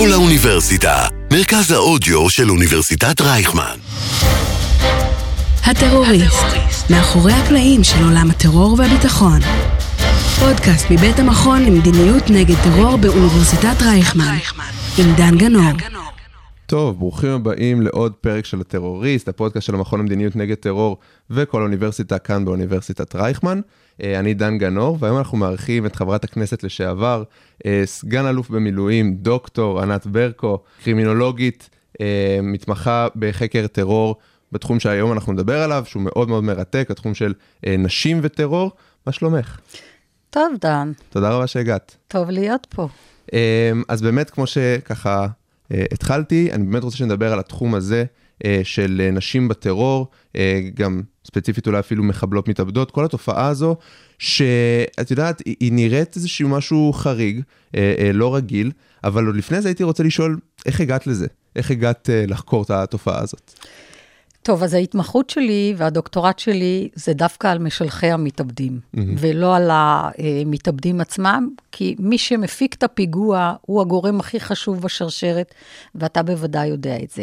כל האוניברסיטה, מרכז האודיו של אוניברסיטת רייכמן. הטרוריסט, מאחורי הקלעים של עולם הטרור והביטחון. פודקאסט מבית המכון למדיניות נגד טרור באוניברסיטת רייכמן, עם דן גנור. טוב, ברוכים הבאים לעוד פרק של הטרוריסט, הפודקאסט של המכון למדיניות נגד טרור וכל האוניברסיטה כאן באוניברסיטת רייכמן. אה, אני דן גנור, והיום אנחנו מארחים את חברת הכנסת לשעבר, אה, סגן אלוף במילואים, דוקטור ענת ברקו, קרימינולוגית, אה, מתמחה בחקר טרור, בתחום שהיום אנחנו נדבר עליו, שהוא מאוד מאוד מרתק, התחום של נשים וטרור. מה שלומך? טוב, דן. תודה רבה שהגעת. טוב להיות פה. אז באמת, כמו שככה התחלתי, אני באמת רוצה שנדבר על התחום הזה של נשים בטרור, גם ספציפית אולי אפילו מחבלות מתאבדות, כל התופעה הזו, שאת יודעת, היא, נראית איזשהו משהו חריג, אה, אה, לא רגיל, אבל עוד לפני זה הייתי רוצה לשאול, איך הגעת לזה? איך הגעת אה, לחקור את התופעה הזאת? טוב, אז ההתמחות שלי והדוקטורט שלי זה דווקא על משלחי המתאבדים, mm-hmm. ולא על המתאבדים עצמם, כי מי שמפיק את הפיגוע הוא הגורם הכי חשוב בשרשרת, ואתה בוודאי יודע את זה.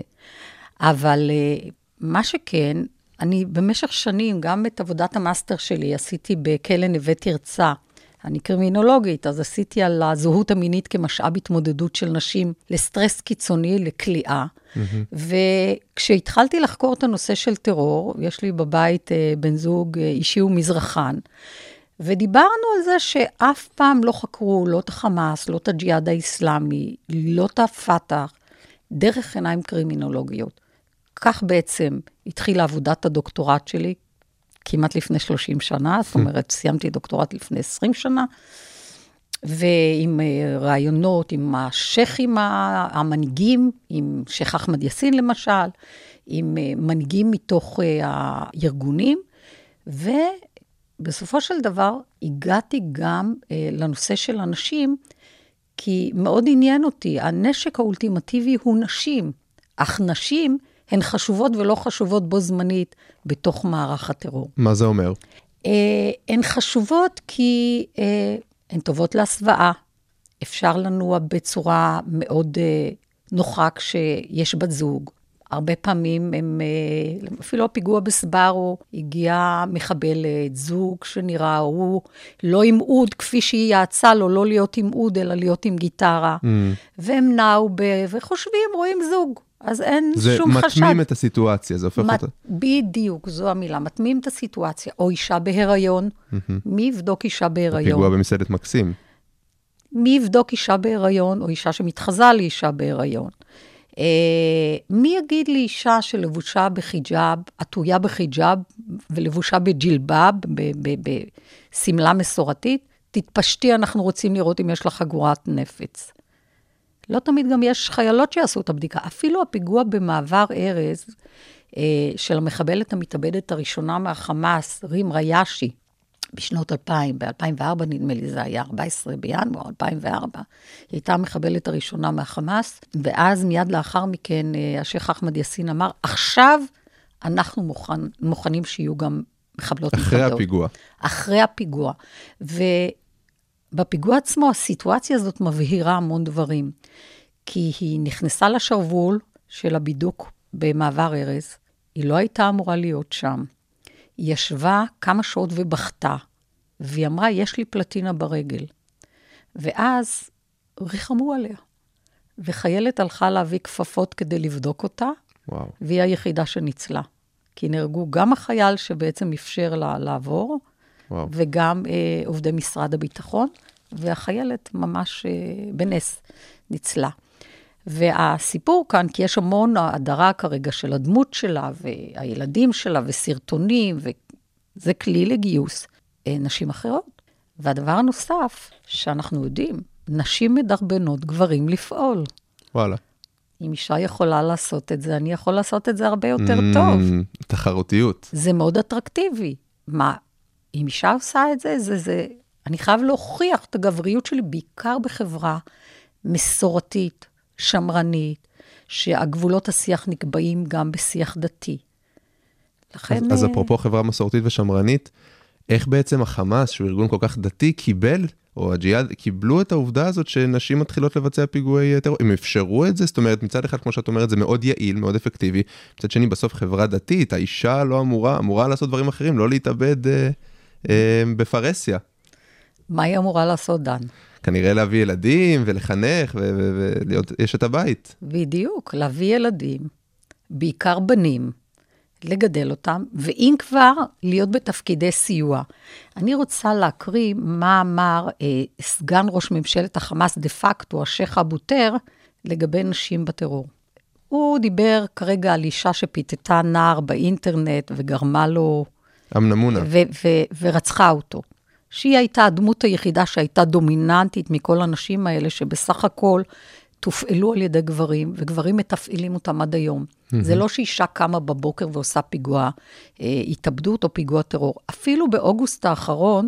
אבל אה, מה שכן, אני במשך שנים, גם את עבודת המאסטר שלי עשיתי בכלא נווה תרצה. אני קרימינולוגית, אז עשיתי על הזהות המינית כמשאב התמודדות של נשים לסטרס קיצוני, לכליאה. Mm-hmm. וכשהתחלתי לחקור את הנושא של טרור, יש לי בבית אה, בן זוג אה, אישי ומזרחן, ודיברנו על זה שאף פעם לא חקרו לא את החמאס, לא את הג'יהאד האיסלאמי, לא את הפת"ח, דרך עיניים קרימינולוגיות. כך בעצם התחילה עבודת הדוקטורט שלי, כמעט לפני 30 שנה, זאת אומרת, סיימתי דוקטורט לפני 20 שנה, ועם אה, רעיונות, עם השייחים המנהיגים, עם שייח אחמד יאסין למשל, עם אה, מנהיגים מתוך אה, הארגונים, ובסופו של דבר הגעתי גם לנושא של הנשים, כי מאוד עניין אותי, הנשק האולטימטיבי הוא נשים, אך נשים הן חשובות ולא חשובות בו זמנית בתוך מערך הטרור. מה זה אומר? Uh, הן חשובות כי uh, הן טובות להסוואה. אפשר לנוע בצורה מאוד uh, נוחה כשיש בת זוג. הרבה פעמים הם, אפילו הפיגוע בסברו, הגיעה מחבלת, זוג שנראה, הוא לא עם אוד, כפי שהיא יעצה לו, לא להיות עם אוד, אלא להיות עם גיטרה. Mm. והם נעו ב... וחושבים, רואים זוג. אז אין שום חשד. זה מתמים את הסיטואציה, זה הופך מת... אותה. בדיוק, זו המילה, מתמים את הסיטואציה. או אישה בהיריון, מי יבדוק אישה בהיריון? פיגוע במסעדת מקסים. מי יבדוק אישה בהיריון, או אישה שמתחזה לאישה בהיריון? אה, מי יגיד לאישה שלבושה בחיג'אב, עטויה בחיג'אב ולבושה בג'ילבאב, בשמלה מסורתית, תתפשטי, אנחנו רוצים לראות אם יש לך חגורת נפץ. לא תמיד גם יש חיילות שיעשו את הבדיקה. אפילו הפיגוע במעבר ארז אה, של המחבלת המתאבדת הראשונה מהחמאס, רים ריאשי, בשנות 2000, ב-2004 נדמה לי זה היה, 14 בינואר 2004, היא הייתה המחבלת הראשונה מהחמאס, ואז מיד לאחר מכן אה, השייח' אחמד יאסין אמר, עכשיו אנחנו מוכן, מוכנים שיהיו גם מחבלות אחרי מחבלות. הפיגוע. אחרי הפיגוע. בפיגוע עצמו, הסיטואציה הזאת מבהירה המון דברים. כי היא נכנסה לשרוול של הבידוק במעבר ארז, היא לא הייתה אמורה להיות שם. היא ישבה כמה שעות ובכתה, והיא אמרה, יש לי פלטינה ברגל. ואז ריחמו עליה. וחיילת הלכה להביא כפפות כדי לבדוק אותה, וואו. והיא היחידה שניצלה. כי נהרגו גם החייל שבעצם אפשר לה לעבור, וואו. וגם אה, עובדי משרד הביטחון, והחיילת ממש אה, בנס ניצלה. והסיפור כאן, כי יש המון הדרה כרגע של הדמות שלה, והילדים שלה, וסרטונים, וזה כלי לגיוס אה, נשים אחרות. והדבר הנוסף, שאנחנו יודעים, נשים מדרבנות גברים לפעול. וואלה. אם אישה יכולה לעשות את זה, אני יכול לעשות את זה הרבה יותר mm, טוב. תחרותיות. זה מאוד אטרקטיבי. מה, אם אישה עושה את זה, זה, זה... אני חייב להוכיח את הגבריות שלי, בעיקר בחברה מסורתית, שמרנית, שהגבולות השיח נקבעים גם בשיח דתי. לכן... אז, אז אה, אפרופו חברה מסורתית ושמרנית, איך בעצם החמאס, שהוא ארגון כל כך דתי, קיבל או הג'יהאד, קיבלו את העובדה הזאת שנשים מתחילות לבצע פיגועי טרור, הם אפשרו את זה, זאת אומרת, מצד אחד, כמו שאת אומרת, זה מאוד יעיל, מאוד אפקטיבי, מצד שני, בסוף חברה דתית, האישה לא אמורה, אמורה לעשות דברים אחרים, לא להתאבד אה, אה, בפרהסיה. מה היא אמורה לעשות, דן? כנראה להביא ילדים ולחנך ולהיות אשת הבית. בדיוק, להביא ילדים, בעיקר בנים, לגדל אותם, ואם כבר, להיות בתפקידי סיוע. אני רוצה להקריא מה אמר אה, סגן ראש ממשלת החמאס דה פקטו, השייח' אבו טר, לגבי נשים בטרור. הוא דיבר כרגע על אישה שפיתתה נער באינטרנט וגרמה לו... אמנמונה. ורצחה אותו. שהיא הייתה הדמות היחידה שהייתה דומיננטית מכל הנשים האלה, שבסך הכל תופעלו על ידי גברים, וגברים מתפעלים אותם עד היום. Mm-hmm. זה לא שאישה קמה בבוקר ועושה פיגוע אה, התאבדות או פיגוע טרור. אפילו באוגוסט האחרון,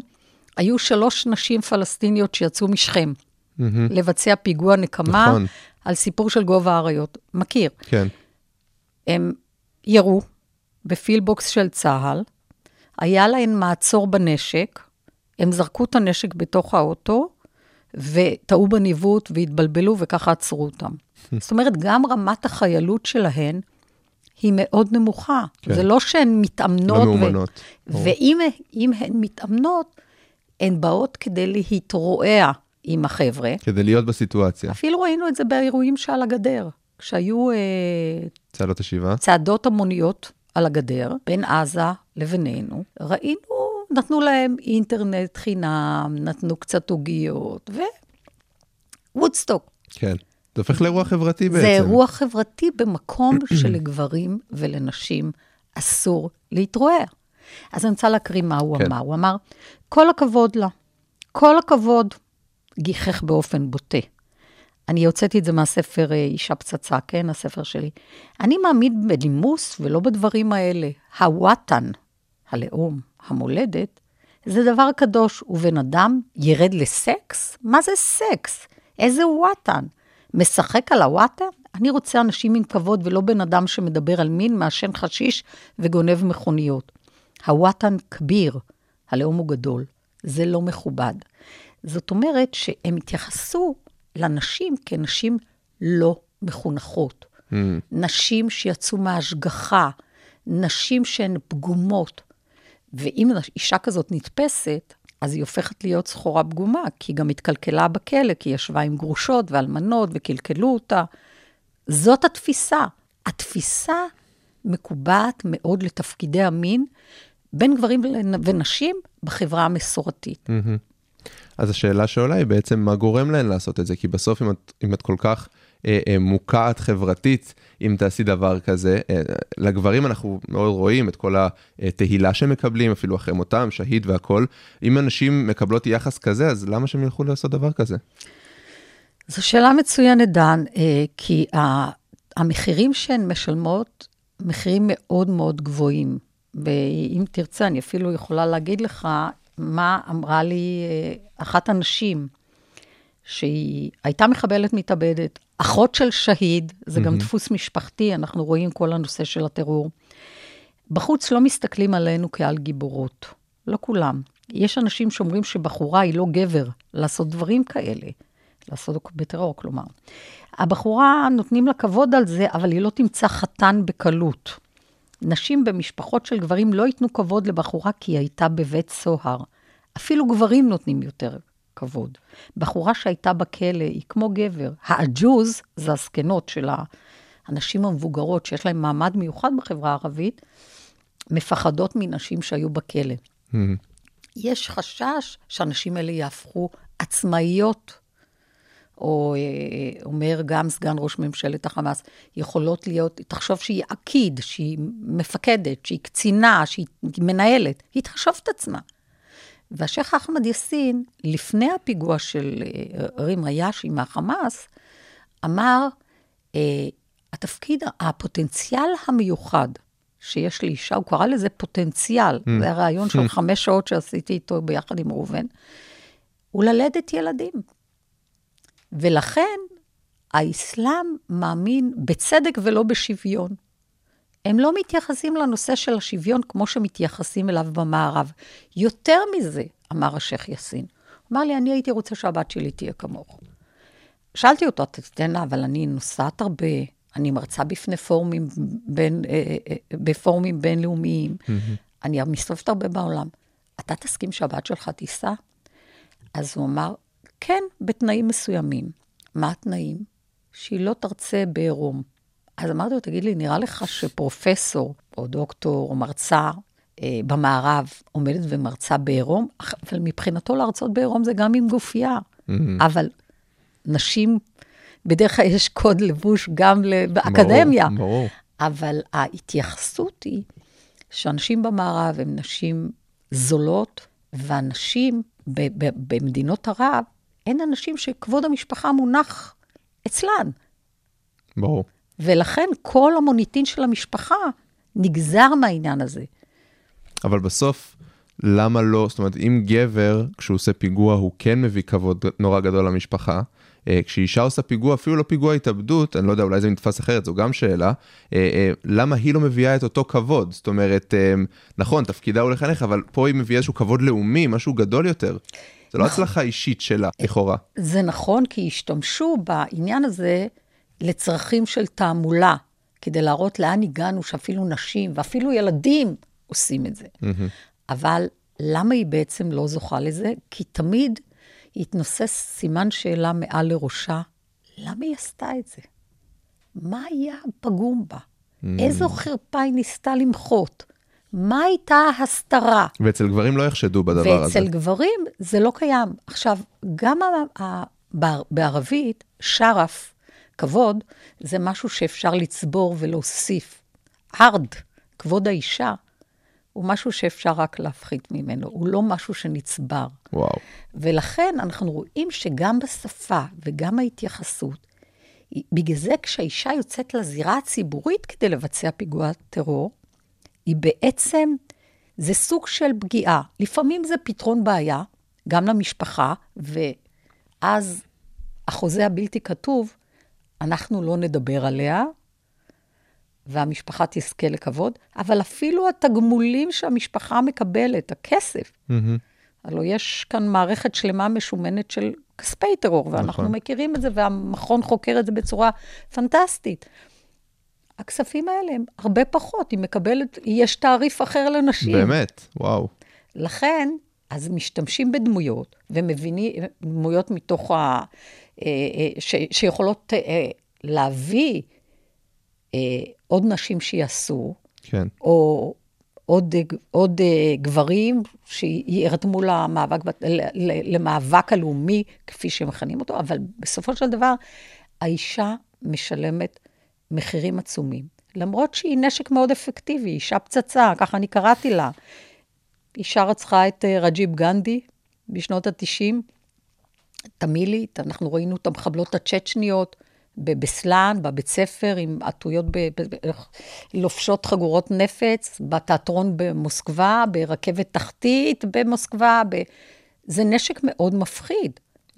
היו שלוש נשים פלסטיניות שיצאו משכם mm-hmm. לבצע פיגוע נקמה נכון. על סיפור של גובה האריות. מכיר. כן. הם ירו בפילבוקס של צה"ל, היה להן מעצור בנשק, הם זרקו את הנשק בתוך האוטו, וטעו בניווט והתבלבלו, וככה עצרו אותם. זאת אומרת, גם רמת החיילות שלהן היא מאוד נמוכה. כן. זה לא שהן מתאמנות. לא מאומנות. ו- ואם הן מתאמנות, הן באות כדי להתרועע עם החבר'ה. כדי להיות בסיטואציה. אפילו ראינו את זה באירועים שעל הגדר. כשהיו... אה, צעדות השיבה. צעדות המוניות על הגדר, בין עזה לבינינו, ראינו נתנו להם אינטרנט חינם, נתנו קצת עוגיות, ווודסטוק. כן. זה הופך לאירוע חברתי בעצם. זה אירוע חברתי במקום שלגברים ולנשים אסור להתרועע. אז אני רוצה להקריא מה הוא כן. אמר. הוא אמר, כל הכבוד לה, כל הכבוד, גיחך באופן בוטה. אני הוצאתי את זה מהספר אה, אישה פצצה, כן, הספר שלי. אני מעמיד בנימוס ולא בדברים האלה. הוואטן, הלאום, המולדת, זה דבר קדוש. ובן אדם ירד לסקס? מה זה סקס? איזה וואטן? משחק על הוואטן? אני רוצה אנשים עם כבוד ולא בן אדם שמדבר על מין, מעשן חשיש וגונב מכוניות. הוואטן כביר, הלאום הוא גדול. זה לא מכובד. זאת אומרת שהם התייחסו לנשים כנשים לא מחונכות. Mm. נשים שיצאו מהשגחה, נשים שהן פגומות, ואם אישה כזאת נתפסת, אז היא הופכת להיות סחורה פגומה, כי היא גם התקלקלה בכלא, כי היא ישבה עם גרושות ואלמנות וקלקלו אותה. זאת התפיסה. התפיסה מקובעת מאוד לתפקידי המין בין גברים ונשים בחברה המסורתית. אז השאלה שעולה היא בעצם, מה גורם להן לעשות את זה? כי בסוף, אם את, אם את כל כך מוקעת חברתית, אם תעשי דבר כזה. אה, לגברים אנחנו מאוד רואים את כל התהילה שהם מקבלים, אפילו אחרי מותם, שהיד והכול. אם אנשים מקבלות יחס כזה, אז למה שהם ילכו לעשות דבר כזה? זו שאלה מצוינת, דן, כי המחירים שהן משלמות, מחירים מאוד מאוד גבוהים. ואם תרצה, אני אפילו יכולה להגיד לך מה אמרה לי אחת הנשים, שהיא הייתה מחבלת מתאבדת, אחות של שהיד, זה mm-hmm. גם דפוס משפחתי, אנחנו רואים כל הנושא של הטרור. בחוץ לא מסתכלים עלינו כעל גיבורות, לא כולם. יש אנשים שאומרים שבחורה היא לא גבר לעשות דברים כאלה, לעשות בטרור, כלומר. הבחורה, נותנים לה כבוד על זה, אבל היא לא תמצא חתן בקלות. נשים במשפחות של גברים לא ייתנו כבוד לבחורה כי היא הייתה בבית סוהר. אפילו גברים נותנים יותר כבוד. בחורה שהייתה בכלא היא כמו גבר. העג'וז, זה הזקנות של הנשים המבוגרות שיש להן מעמד מיוחד בחברה הערבית, מפחדות מנשים שהיו בכלא. Mm-hmm. יש חשש שהנשים האלה יהפכו עצמאיות, או אה, אומר גם סגן ראש ממשלת החמאס, יכולות להיות, תחשוב שהיא עקיד, שהיא מפקדת, שהיא קצינה, שהיא מנהלת, היא תחשוב את עצמה. והשייח' אחמד יאסין, לפני הפיגוע של אה, רים ריאשי מהחמאס, אמר, אה, התפקיד, הפוטנציאל המיוחד שיש לאישה, הוא קרא לזה פוטנציאל, mm. זה הרעיון של חמש שעות שעשיתי איתו ביחד עם ראובן, הוא ללדת ילדים. ולכן האסלאם מאמין בצדק ולא בשוויון. הם לא מתייחסים לנושא של השוויון כמו שמתייחסים אליו במערב. יותר מזה, אמר השייח' יאסין, אמר לי, אני הייתי רוצה שהבת שלי תהיה כמוך. שאלתי אותו, תתן לה, אבל אני נוסעת הרבה, אני מרצה בפני פורומים, בין, אה, אה, אה, בפורומים בינלאומיים, mm-hmm. אני מסתובבת הרבה בעולם. אתה תסכים שהבת שלך תיסע? אז הוא אמר, כן, בתנאים מסוימים. מה התנאים? שהיא לא תרצה בעירום. אז אמרתי לו, תגיד לי, נראה לך שפרופסור או דוקטור או מרצה אה, במערב עומדת ומרצה בעירום? אבל מבחינתו להרצות בעירום זה גם עם גופייה. Mm-hmm. אבל נשים, בדרך כלל יש קוד לבוש גם באקדמיה. ברור, ברור. אבל ההתייחסות היא שאנשים במערב הם נשים זולות, ואנשים במדינות ערב, אין אנשים שכבוד המשפחה מונח אצלן. ברור. ולכן כל המוניטין של המשפחה נגזר מהעניין הזה. אבל בסוף, למה לא, זאת אומרת, אם גבר, כשהוא עושה פיגוע, הוא כן מביא כבוד נורא גדול למשפחה, אה, כשאישה עושה פיגוע, אפילו לא פיגוע התאבדות, אני לא יודע, אולי זה נתפס אחרת, זו גם שאלה, אה, אה, למה היא לא מביאה את אותו כבוד? זאת אומרת, נכון, תפקידה הוא לחנך, אבל פה היא מביאה איזשהו כבוד לאומי, משהו גדול יותר. זה לא נכון. הצלחה אישית שלה, לכאורה. זה נכון, כי השתמשו בעניין הזה לצרכים של תעמולה, כדי להראות לאן הגענו, שאפילו נשים ואפילו ילדים עושים את זה. אבל למה היא בעצם לא זוכה לזה? כי תמיד התנוסס סימן שאלה מעל לראשה, למה היא עשתה את זה? מה היה פגום בה? Mm. איזו חרפה היא ניסתה למחות? מה הייתה ההסתרה? ואצל גברים לא יחשדו בדבר ואצל הזה. ואצל גברים זה לא קיים. עכשיו, גם ה- ה- בערבית, שרף, כבוד, זה משהו שאפשר לצבור ולהוסיף. ארד, כבוד האישה, הוא משהו שאפשר רק להפחית ממנו, הוא לא משהו שנצבר. וואו. ולכן אנחנו רואים שגם בשפה וגם ההתייחסות, בגלל זה כשהאישה יוצאת לזירה הציבורית כדי לבצע פיגוע טרור, היא בעצם, זה סוג של פגיעה. לפעמים זה פתרון בעיה, גם למשפחה, ואז החוזה הבלתי כתוב, אנחנו לא נדבר עליה, והמשפחה תזכה לכבוד, אבל אפילו התגמולים שהמשפחה מקבלת, הכסף, mm-hmm. הלוא יש כאן מערכת שלמה משומנת של כספי טרור, ואנחנו נכון. מכירים את זה, והמכון חוקר את זה בצורה פנטסטית. הכספים האלה הם הרבה פחות, היא מקבלת, יש תעריף אחר לנשים. באמת, וואו. לכן, אז משתמשים בדמויות, ומבינים, דמויות מתוך ה... אה, אה, ש, שיכולות אה, להביא עוד נשים שיעשו, כן. או עוד, עוד גברים שירתמו למאבק, למאבק הלאומי, כפי שמכנים אותו, אבל בסופו של דבר, האישה משלמת מחירים עצומים. למרות שהיא נשק מאוד אפקטיבי, אישה פצצה, ככה אני קראתי לה. אישה רצחה את רג'יב גנדי בשנות ה-90, תמילית, אנחנו ראינו את המחבלות הצ'צ'ניות, בבסלן, בבית ספר, עם עטויות, ב, ב, ב, לובשות חגורות נפץ, בתיאטרון במוסקבה, ברכבת תחתית במוסקבה. ב... זה נשק מאוד מפחיד.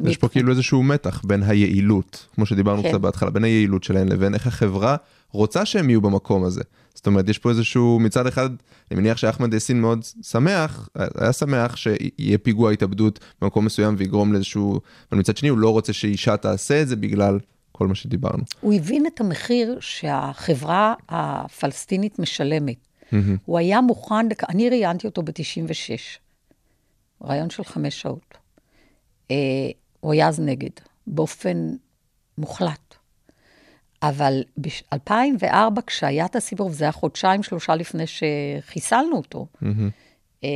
יש פה כאילו איזשהו מתח בין היעילות, כמו שדיברנו כן. קצת בהתחלה, בין היעילות שלהן לבין איך החברה רוצה שהם יהיו במקום הזה. זאת אומרת, יש פה איזשהו, מצד אחד, אני מניח שאחמד יאסין מאוד שמח, היה שמח שיהיה פיגוע התאבדות במקום מסוים ויגרום לאיזשהו, אבל מצד שני הוא לא רוצה שאישה תעשה את זה בגלל כל מה שדיברנו. הוא הבין את המחיר שהחברה הפלסטינית משלמת. Mm-hmm. הוא היה מוכן, אני ראיינתי אותו ב-96, ראיון של חמש שעות. אה, הוא היה אז נגד, באופן מוחלט. אבל ב-2004, כשהיה את הסיבוב, זה היה חודשיים, שלושה לפני שחיסלנו אותו, mm-hmm.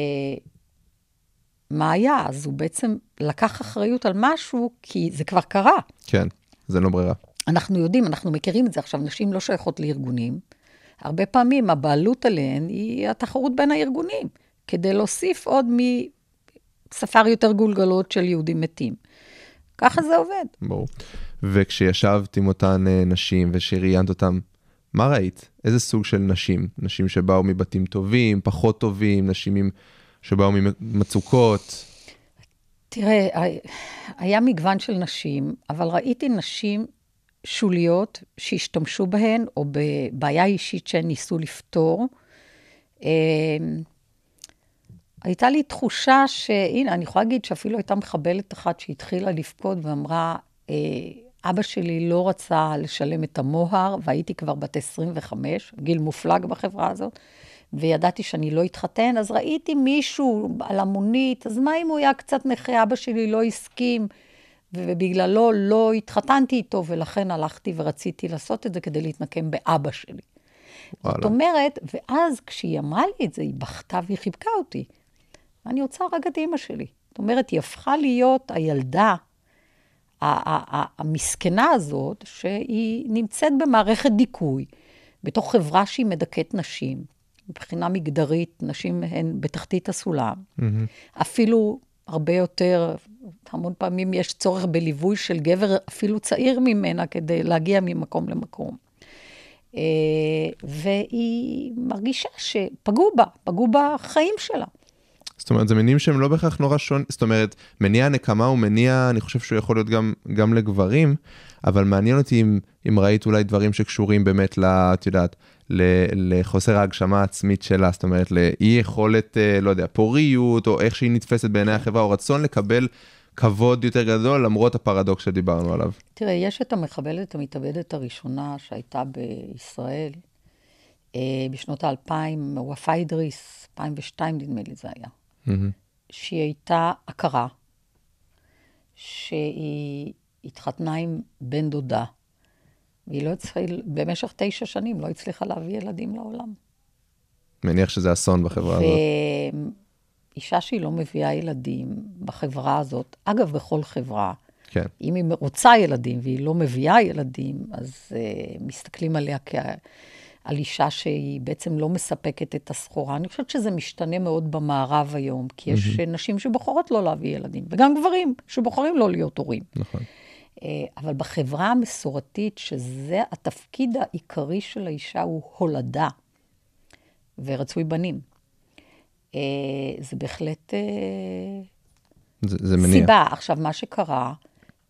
מה היה? אז הוא בעצם לקח אחריות על משהו, כי זה כבר קרה. כן. זה לא ברירה. אנחנו יודעים, אנחנו מכירים את זה עכשיו, נשים לא שייכות לארגונים. הרבה פעמים הבעלות עליהן היא התחרות בין הארגונים, כדי להוסיף עוד מספר יותר גולגלות של יהודים מתים. ככה זה עובד. ברור. וכשישבת עם אותן אה, נשים ושראיינת אותן, מה ראית? איזה סוג של נשים? נשים שבאו מבתים טובים, פחות טובים, נשים שבאו ממצוקות? תראה, היה מגוון של נשים, אבל ראיתי נשים שוליות שהשתמשו בהן, או בבעיה אישית שהן ניסו לפתור. אמ, הייתה לי תחושה שהנה, אני יכולה להגיד שאפילו הייתה מחבלת אחת שהתחילה לבכות ואמרה, אה, אבא שלי לא רצה לשלם את המוהר, והייתי כבר בת 25, גיל מופלג בחברה הזאת, וידעתי שאני לא אתחתן, אז ראיתי מישהו על המונית, אז מה אם הוא היה קצת נכה, אבא שלי לא הסכים, ובגללו לא התחתנתי איתו, ולכן הלכתי ורציתי לעשות את זה כדי להתנקם באבא שלי. וואלה. זאת אומרת, ואז כשהיא אמרה לי את זה, היא בכתה והיא חיבקה אותי. אני רוצה רק את אימא שלי. זאת אומרת, היא הפכה להיות הילדה המסכנה הזאת, שהיא נמצאת במערכת דיכוי, בתוך חברה שהיא מדכאת נשים. מבחינה מגדרית, נשים הן בתחתית הסולם. Mm-hmm. אפילו הרבה יותר, המון פעמים יש צורך בליווי של גבר אפילו צעיר ממנה כדי להגיע ממקום למקום. אה, והיא מרגישה שפגעו בה, פגעו בחיים שלה. זאת אומרת, זה מינים שהם לא בהכרח נורא שונים, זאת אומרת, מניע הנקמה הוא מניע, אני חושב שהוא יכול להיות גם, גם לגברים, אבל מעניין אותי אם, אם ראית אולי דברים שקשורים באמת, לה, את יודעת, לחוסר ההגשמה העצמית שלה, זאת אומרת, לאי יכולת, אה, לא יודע, פוריות, או איך שהיא נתפסת בעיני החברה, או רצון לקבל כבוד יותר גדול, למרות הפרדוקס שדיברנו עליו. תראה, יש את המחבלת המתאבדת הראשונה שהייתה בישראל אה, בשנות האלפיים, ופאי אדריס, 2002 נדמה לי זה היה. שהיא הייתה עקרה, שהיא התחתנה עם בן דודה, והיא לא הצליחה, במשך תשע שנים לא הצליחה להביא ילדים לעולם. מניח שזה אסון בחברה ו... הזאת. ואישה שהיא לא מביאה ילדים בחברה הזאת, אגב, בכל חברה, כן. אם היא רוצה ילדים והיא לא מביאה ילדים, אז uh, מסתכלים עליה כ... על אישה שהיא בעצם לא מספקת את הסחורה. אני חושבת שזה משתנה מאוד במערב היום, כי יש mm-hmm. נשים שבוחרות לא להביא ילדים, וגם גברים שבוחרים לא להיות הורים. נכון. אה, אבל בחברה המסורתית, שזה התפקיד העיקרי של האישה, הוא הולדה ורצוי בנים. אה, זה בהחלט אה, זה, זה מניע. סיבה. עכשיו, מה שקרה,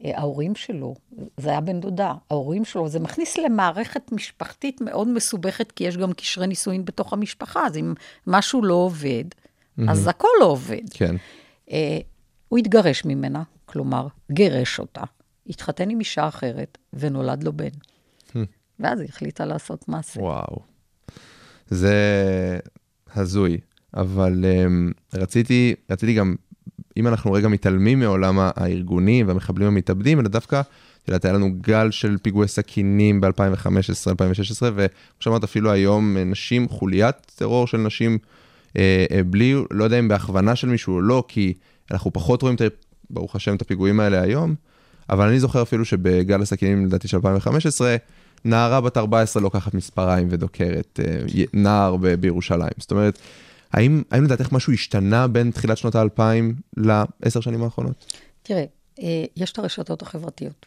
ההורים שלו, זה היה בן דודה, ההורים שלו, זה מכניס למערכת משפחתית מאוד מסובכת, כי יש גם קשרי נישואין בתוך המשפחה, אז אם משהו לא עובד, mm-hmm. אז הכל לא עובד. כן. Uh, הוא התגרש ממנה, כלומר, גירש אותה, התחתן עם אישה אחרת, ונולד לו בן. Hmm. ואז היא החליטה לעשות מעשה. וואו. זה הזוי, אבל um, רציתי, רציתי גם אם אנחנו רגע מתעלמים מעולם הארגונים והמחבלים המתאבדים, אלא דווקא, את יודעת, היה לנו גל של פיגועי סכינים ב-2015-2016, וכמו שאמרת, אפילו היום נשים, חוליית טרור של נשים, אה, אה, בלי, לא יודע אם בהכוונה של מישהו או לא, כי אנחנו פחות רואים, את, ברוך השם, את הפיגועים האלה היום, אבל אני זוכר אפילו שבגל הסכינים, לדעתי, של 2015, נערה בת 14 לוקחת מספריים ודוקרת אה, נער בירושלים. זאת אומרת, האם, האם לדעתך משהו השתנה בין תחילת שנות האלפיים לעשר שנים האחרונות? תראה, אה, יש את הרשתות החברתיות.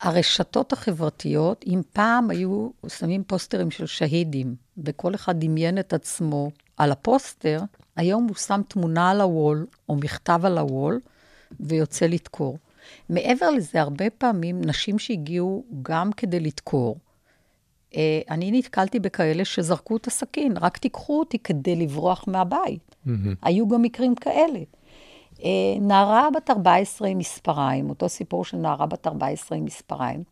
הרשתות החברתיות, אם פעם היו שמים פוסטרים של שהידים, וכל אחד דמיין את עצמו על הפוסטר, היום הוא שם תמונה על הוול, או מכתב על הוול, ויוצא לדקור. מעבר לזה, הרבה פעמים נשים שהגיעו גם כדי לדקור, אני נתקלתי בכאלה שזרקו את הסכין, רק תיקחו אותי כדי לברוח מהבית. Mm-hmm. היו גם מקרים כאלה. אה, נערה בת 14 עם מספריים, אותו סיפור של נערה בת 14 עם מספריים,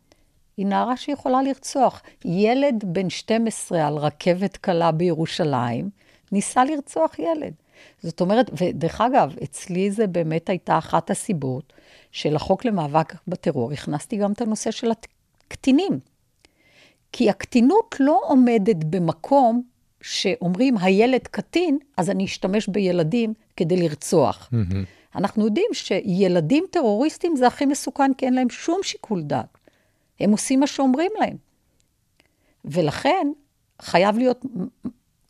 היא נערה שיכולה לרצוח. ילד בן 12 על רכבת קלה בירושלים, ניסה לרצוח ילד. זאת אומרת, ודרך אגב, אצלי זה באמת הייתה אחת הסיבות של החוק למאבק בטרור. הכנסתי גם את הנושא של הקטינים. כי הקטינות לא עומדת במקום שאומרים, הילד קטין, אז אני אשתמש בילדים כדי לרצוח. Mm-hmm. אנחנו יודעים שילדים טרוריסטים זה הכי מסוכן, כי אין להם שום שיקול דעת. הם עושים מה שאומרים להם. ולכן חייב להיות,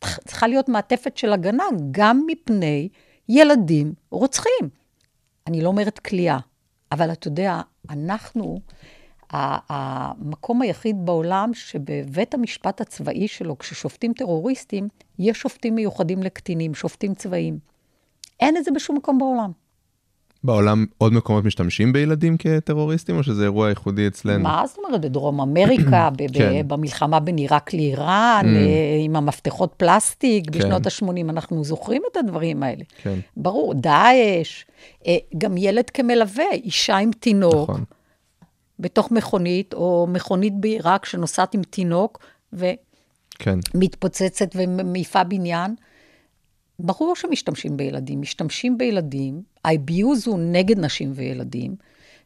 צריכה להיות מעטפת של הגנה גם מפני ילדים רוצחים. אני לא אומרת כליאה, אבל אתה יודע, אנחנו המקום היחיד בעולם שבבית המשפט הצבאי שלו, כששופטים טרוריסטים, יש שופטים מיוחדים לקטינים, שופטים צבאיים. אין את זה בשום מקום בעולם. בעולם עוד מקומות משתמשים בילדים כטרוריסטים, או שזה אירוע ייחודי אצלנו? מה זאת אומרת, בדרום אמריקה, ב- כן. במלחמה בין עיראק לאיראן, Mm. אה, עם המפתחות פלסטיק, כן. בשנות ה-80, אנחנו זוכרים את הדברים האלה. כן. ברור, דאעש, אה, גם ילד כמלווה, אישה עם תינוק, נכון. בתוך מכונית, או מכונית בעיראק שנוסעת עם תינוק, כן. ומתפוצצת ומעיפה בניין. ברור שמשתמשים בילדים, משתמשים בילדים, ה-abuse הוא נגד נשים וילדים,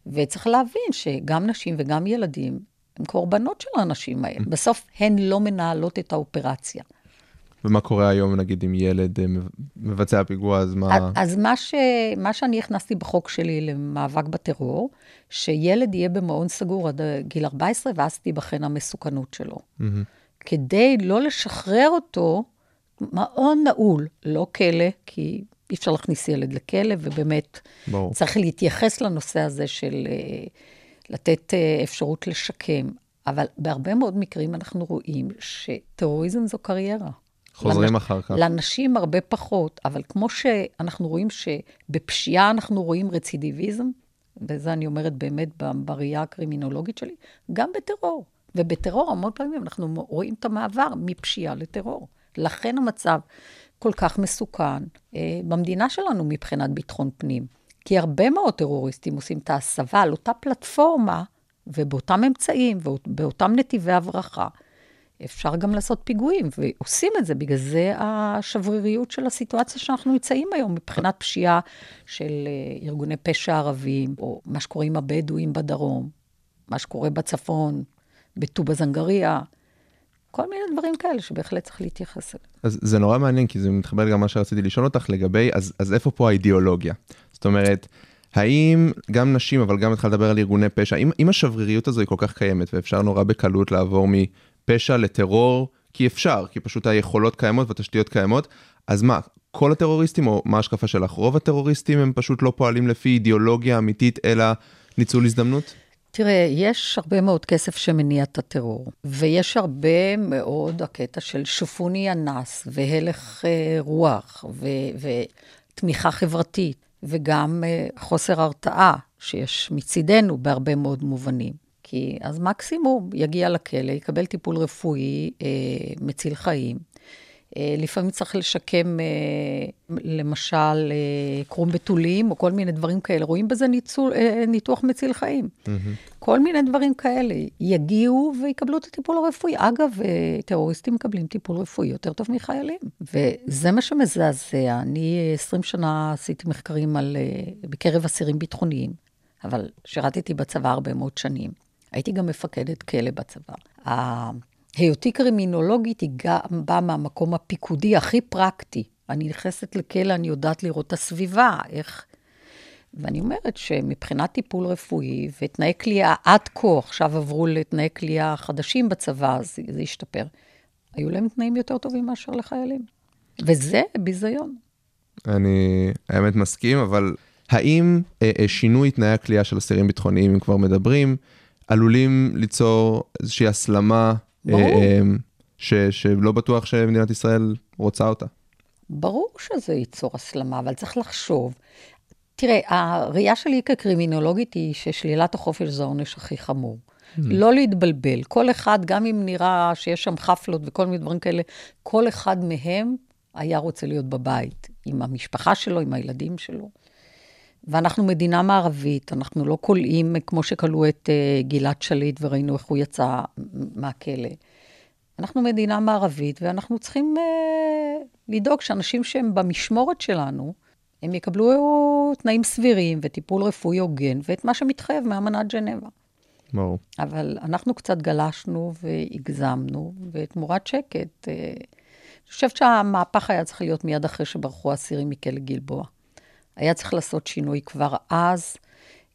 וצריך להבין שגם נשים וגם ילדים הם קורבנות של האנשים האלה. בסוף הן לא מנהלות את האופרציה. ומה קורה היום, נגיד, אם ילד אה, מבצע פיגוע, אז מה... אז מה, ש... מה שאני הכנסתי בחוק שלי למאבק בטרור, שילד יהיה במעון סגור עד גיל 14, ואז תיבחן המסוכנות שלו. מהמם. כדי לא לשחרר אותו, מעון נעול, לא כלא, כי אי אפשר להכניס ילד לכלא, ובאמת ברור. צריך להתייחס לנושא הזה של אה, לתת אה, אפשרות לשקם. אבל בהרבה מאוד מקרים אנחנו רואים שטרוריזם זו קריירה. חוזרים לנש- אחר כך. לנשים הרבה פחות, אבל כמו שאנחנו רואים שבפשיעה אנחנו רואים רצידיביזם, וזה אני אומרת באמת בראייה הקרימינולוגית שלי, גם בטרור. ובטרור המון פעמים אנחנו רואים את המעבר מפשיעה לטרור. לכן המצב כל כך מסוכן אה, במדינה שלנו מבחינת ביטחון פנים. כי הרבה מאוד טרוריסטים עושים את ההסבה על אותה פלטפורמה ובאותם אמצעים ובאותם נתיבי הברחה. אפשר גם לעשות פיגועים, ועושים את זה, בגלל זה השבריריות של הסיטואציה שאנחנו נמצאים היום, מבחינת פשיעה של אה, ארגוני פשע ערבים, או מה שקורה עם הבדואים בדרום, מה שקורה בצפון, בטובא זנגריה, כל מיני דברים כאלה שבהחלט צריך להתייחס אליהם. אז זה נורא מעניין, כי זה מתחבר גם מה שרציתי לשאול אותך לגבי, אז, אז איפה פה האידיאולוגיה? זאת אומרת, האם גם נשים, אבל גם התחלת לדבר על ארגוני פשע, אם, אם השבריריות הזו היא כל כך קיימת, ואפשר נורא בקלות לעבור מפשע לטרור, כי אפשר, כי פשוט היכולות קיימות והתשתיות קיימות, אז מה, כל הטרוריסטים, או מה ההשקפה שלך? רוב הטרוריסטים הם פשוט לא פועלים לפי אידיאולוגיה אמיתית, אלא ניצול הזדמנות? תראה, יש הרבה מאוד כסף שמניע את הטרור, ויש הרבה מאוד הקטע של שופוני אנס, והלך אה, רוח, ו- ותמיכה חברתית, וגם אה, חוסר הרתעה שיש מצידנו בהרבה מאוד מובנים. כי אז מקסימום יגיע לכלא, יקבל טיפול רפואי אה, מציל חיים. אה, לפעמים צריך לשקם, אה, למשל, אה, קרום בתולים, או כל מיני דברים כאלה. רואים בזה ניצול, אה, ניתוח מציל חיים. כל מיני דברים כאלה. יגיעו ויקבלו את הטיפול הרפואי. אגב, אה, טרוריסטים מקבלים טיפול רפואי יותר טוב מחיילים. וזה מה שמזעזע. אני 20 שנה עשיתי מחקרים על, אה, בקרב אסירים ביטחוניים, אבל שירתתי בצבא הרבה מאוד שנים. הייתי גם מפקדת כלא בצבא. היותי קרימינולוגית היא גם באה מהמקום הפיקודי הכי פרקטי. אני נכנסת לכלא, אני יודעת לראות את הסביבה, איך... ואני אומרת שמבחינת טיפול רפואי ותנאי כליאה עד כה, עכשיו עברו לתנאי כליאה חדשים בצבא, אז זה השתפר. היו להם תנאים יותר טובים מאשר לחיילים. וזה ביזיון. אני האמת מסכים, אבל האם אה, אה, שינוי תנאי הכליאה של אסירים ביטחוניים, אם כבר מדברים, עלולים ליצור איזושהי הסלמה. אה, אה, ש, שלא בטוח שמדינת ישראל רוצה אותה? ברור שזה ייצור הסלמה, אבל צריך לחשוב. תראה, הראייה שלי כקרימינולוגית היא ששלילת החופש זה העונש הכי חמור. לא להתבלבל. כל אחד, גם אם נראה שיש שם חפלות וכל מיני דברים כאלה, כל אחד מהם היה רוצה להיות בבית, עם המשפחה שלו, עם הילדים שלו. ואנחנו מדינה מערבית, אנחנו לא כולאים כמו שכלאו את uh, גלעד שליט וראינו איך הוא יצא מהכלא. אנחנו מדינה מערבית, ואנחנו צריכים uh, לדאוג שאנשים שהם במשמורת שלנו, הם יקבלו תנאים סבירים וטיפול רפואי הוגן, ואת מה שמתחייב מאמנת ג'נבה. ברור. אבל אנחנו קצת גלשנו והגזמנו, ותמורת שקט, אה, אני חושבת שהמהפך היה צריך להיות מיד אחרי שברחו האסירים מכלא גלבוע. היה צריך לעשות שינוי כבר אז.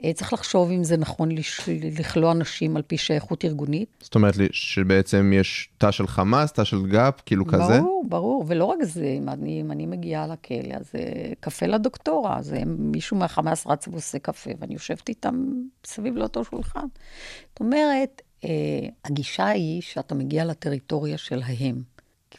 אה, צריך לחשוב אם זה נכון. לכלוא אנשים על פי שייכות ארגונית. זאת אומרת לי שבעצם יש תא של חמאס, תא של גאפ, כאילו כזה? ברור, ברור. ולא רק זה, אם אני, אם אני מגיעה לכלא, אז אה, קפה לדוקטורה, אז הם, מישהו מהחמאס רץ ועושה קפה, ואני יושבת איתם סביב לאותו שולחן. זאת אומרת, אה, הגישה היא שאתה מגיע לטריטוריה של ההם.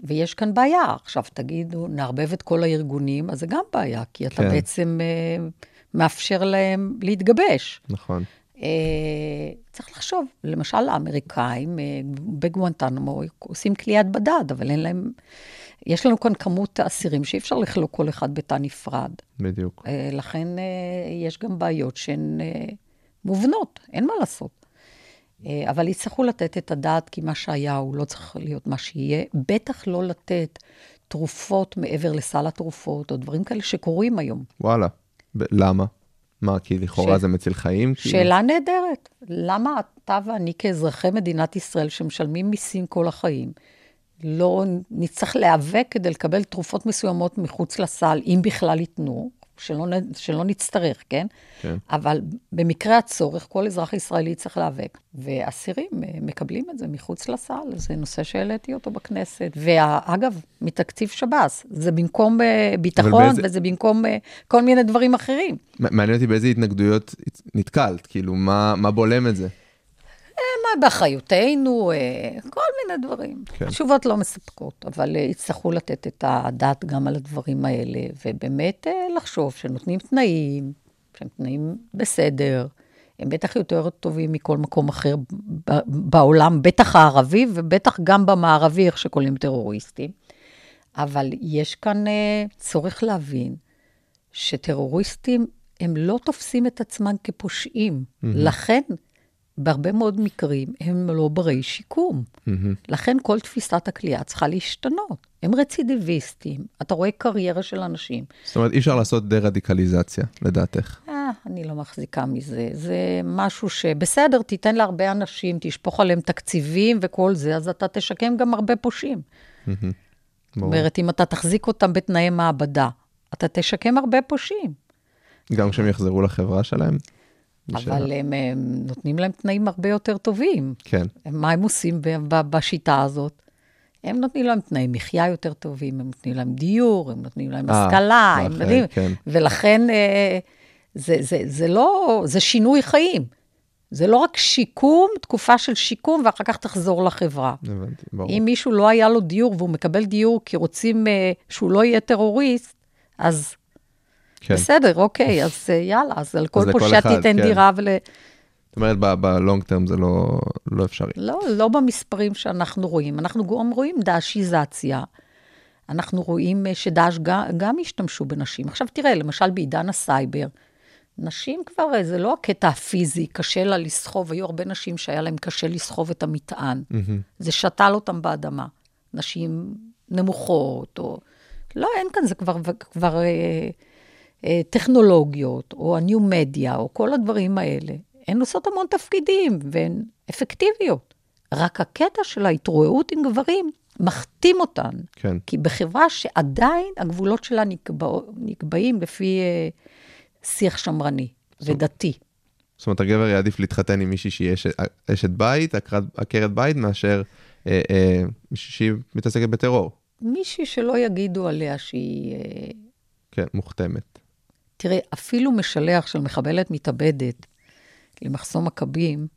ויש כאן בעיה. עכשיו תגידו, נערבב את כל הארגונים, אז זה גם בעיה, כי אתה כן. בעצם אה, מאפשר להם להתגבש. נכון. אה, צריך לחשוב, למשל האמריקאים אה, בגואנטנמו עושים כליאת בדד, אבל אין להם... יש לנו כאן כמות אסירים שאי אפשר לכלוא כל אחד בתא נפרד. בדיוק. אה, לכן יש גם בעיות שהן מובנות, אין מה לעשות. אבל יצטרכו לתת את הדעת, כי מה שהיה הוא לא צריך להיות מה שיהיה. בטח לא לתת תרופות מעבר לסל התרופות, או דברים כאלה שקורים היום. וואלה. ב- למה? מה, כי לכאורה ש... זה מציל חיים? שאלה כאילו... נהדרת. למה אתה ואני כאזרחי מדינת ישראל, שמשלמים מיסים כל החיים, לא נצטרך להיאבק כדי לקבל תרופות מסוימות מחוץ לסל, אם בכלל ייתנו, שלא, שלא נצטרך, כן? כן? אבל במקרה הצורך, כל אזרח ישראלי צריך להיאבק. ואסירים אה, מקבלים את זה מחוץ לסל, זה נושא שהעליתי אותו בכנסת. ואגב, מתקציב שב"ס, זה במקום אה, ביטחון, באיזה... וזה במקום אה, כל מיני דברים אחרים. מעניין אותי באיזה התנגדויות נתקלת, כאילו, מה, מה בולם את זה? מה באחריותנו, כל מיני דברים. כן. תשובות לא מספקות, אבל יצטרכו לתת את הדעת גם על הדברים האלה, ובאמת לחשוב שנותנים תנאים, שהם תנאים בסדר, הם בטח יותר טובים מכל מקום אחר בעולם, בטח הערבי ובטח גם במערבי, איך שקוראים טרוריסטים. אבל יש כאן צורך להבין שטרוריסטים, הם לא תופסים את עצמם כפושעים. Mm-hmm. לכן, בהרבה מאוד מקרים הם לא ברי שיקום. Mm-hmm. לכן כל תפיסת הכלייה צריכה להשתנות. הם רצידיביסטים, אתה רואה קריירה של אנשים. זאת אומרת, אי אפשר לעשות דה-רדיקליזציה, לדעתך. אה, אני לא מחזיקה מזה. זה משהו שבסדר, תיתן להרבה אנשים, תשפוך עליהם תקציבים וכל זה, אז אתה תשקם גם הרבה פושעים. Mm-hmm. זאת אומרת, אם אתה תחזיק אותם בתנאי מעבדה, אתה תשקם הרבה פושעים. גם כשהם יחזרו לחברה שלהם? אבל הם, הם נותנים להם תנאים הרבה יותר טובים. כן. מה הם עושים בשיטה הזאת? הם נותנים להם תנאי מחיה יותר טובים, הם נותנים להם דיור, הם נותנים להם 아, אה, השכלה, הם יודעים, כן. ולכן אה, זה, זה, זה לא, זה שינוי חיים. זה לא רק שיקום, תקופה של שיקום, ואחר כך תחזור לחברה. הבנתי, ברור. אם מישהו לא היה לו דיור והוא מקבל דיור כי רוצים אה, שהוא לא יהיה טרוריסט, אז כן. בסדר, אוקיי, אז אה, יאללה, אז על כל פושע תיתן כן. דירה ול... זאת אומרת, ב long term זה לא, לא אפשרי. לא, לא במספרים שאנחנו רואים. אנחנו גם רואים דאעשיזציה. אנחנו רואים אה, שדאעש גם, גם השתמשו בנשים. עכשיו תראה, למשל בעידן הסייבר, נשים כבר, אה, זה לא הקטע הפיזי, קשה לה לסחוב, היו הרבה נשים שהיה להן קשה לסחוב את המטען. Mm-hmm. זה שתל אותם באדמה. נשים נמוכות, או... לא, אין כאן, זה כבר... כבר אה, טכנולוגיות, או הניו מדיה, או כל הדברים האלה, הן עושות המון תפקידים, והן אפקטיביות. רק הקטע של ההתרועעות עם גברים מחתים אותן. כן. כי בחברה שעדיין הגבולות שלה נקבע, נקבעים לפי אה, שיח שמרני זאת, ודתי. זאת אומרת, הגבר יעדיף להתחתן עם מישהי שהיא אשת, אשת בית, עקרת בית, מאשר אה, אה, מישהי שהיא מתעסקת בטרור. מישהי שלא יגידו עליה שהיא... אה... כן, מוכתמת. תראה, אפילו משלח של מחבלת מתאבדת למחסום מכבים,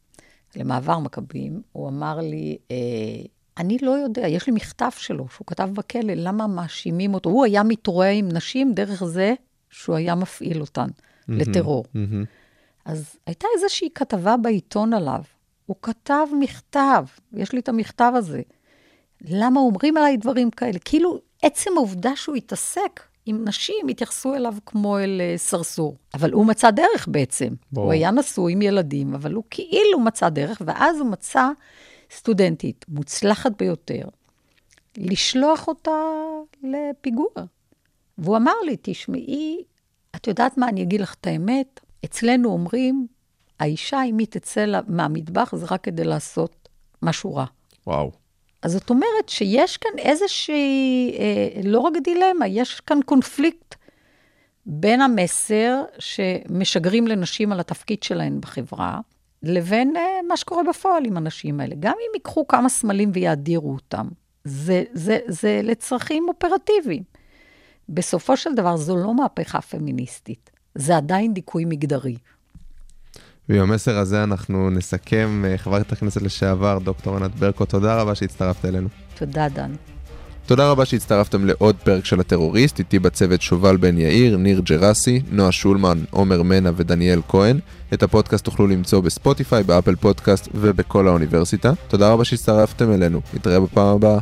למעבר מכבים, הוא אמר לי, אה, אני לא יודע, יש לי מכתב שלו, שהוא כתב בכלא, למה מאשימים אותו? הוא היה מתרועע עם נשים דרך זה שהוא היה מפעיל אותן mm-hmm, לטרור. Mm-hmm. אז הייתה איזושהי כתבה בעיתון עליו. הוא כתב מכתב, יש לי את המכתב הזה. למה אומרים עליי דברים כאלה? כאילו, עצם העובדה שהוא התעסק עם נשים, התייחסו אליו כמו אל uh, סרסור. אבל הוא מצא דרך בעצם. בוא. הוא היה נשוי עם ילדים, אבל הוא כאילו מצא דרך, ואז הוא מצא סטודנטית מוצלחת ביותר, לשלוח אותה לפיגוע. והוא אמר לי, תשמעי, את יודעת מה, אני אגיד לך את האמת, אצלנו אומרים, האישה, אם היא תצא מהמטבח, זה רק כדי לעשות משהו רע. וואו. אז זאת אומרת שיש כאן איזושהי, אה, לא רק דילמה, יש כאן קונפליקט בין המסר שמשגרים לנשים על התפקיד שלהן בחברה, לבין אה, מה שקורה בפועל עם הנשים האלה. גם אם ייקחו כמה סמלים ויאדירו אותם, זה, זה, זה לצרכים אופרטיביים. בסופו של דבר, זו לא מהפכה פמיניסטית, זה עדיין דיכוי מגדרי. ועם המסר הזה אנחנו נסכם. אה, חברת הכנסת לשעבר, דוקטור ענת ברקו, תודה רבה שהצטרפת אלינו. תודה, דן. תודה רבה שהצטרפתם לעוד פרק של הטרוריסטיות, איתי בצוות שובל בן יאיר, ניר ג'רסי, נועה שולמן, עומר מנה ודניאל כהן. את הפודקאסט תוכלו למצוא בספוטיפיי, באפל פודקאסט ובכל האוניברסיטה. תודה רבה שהצטרפתם אלינו, נתראה בפעם הבאה.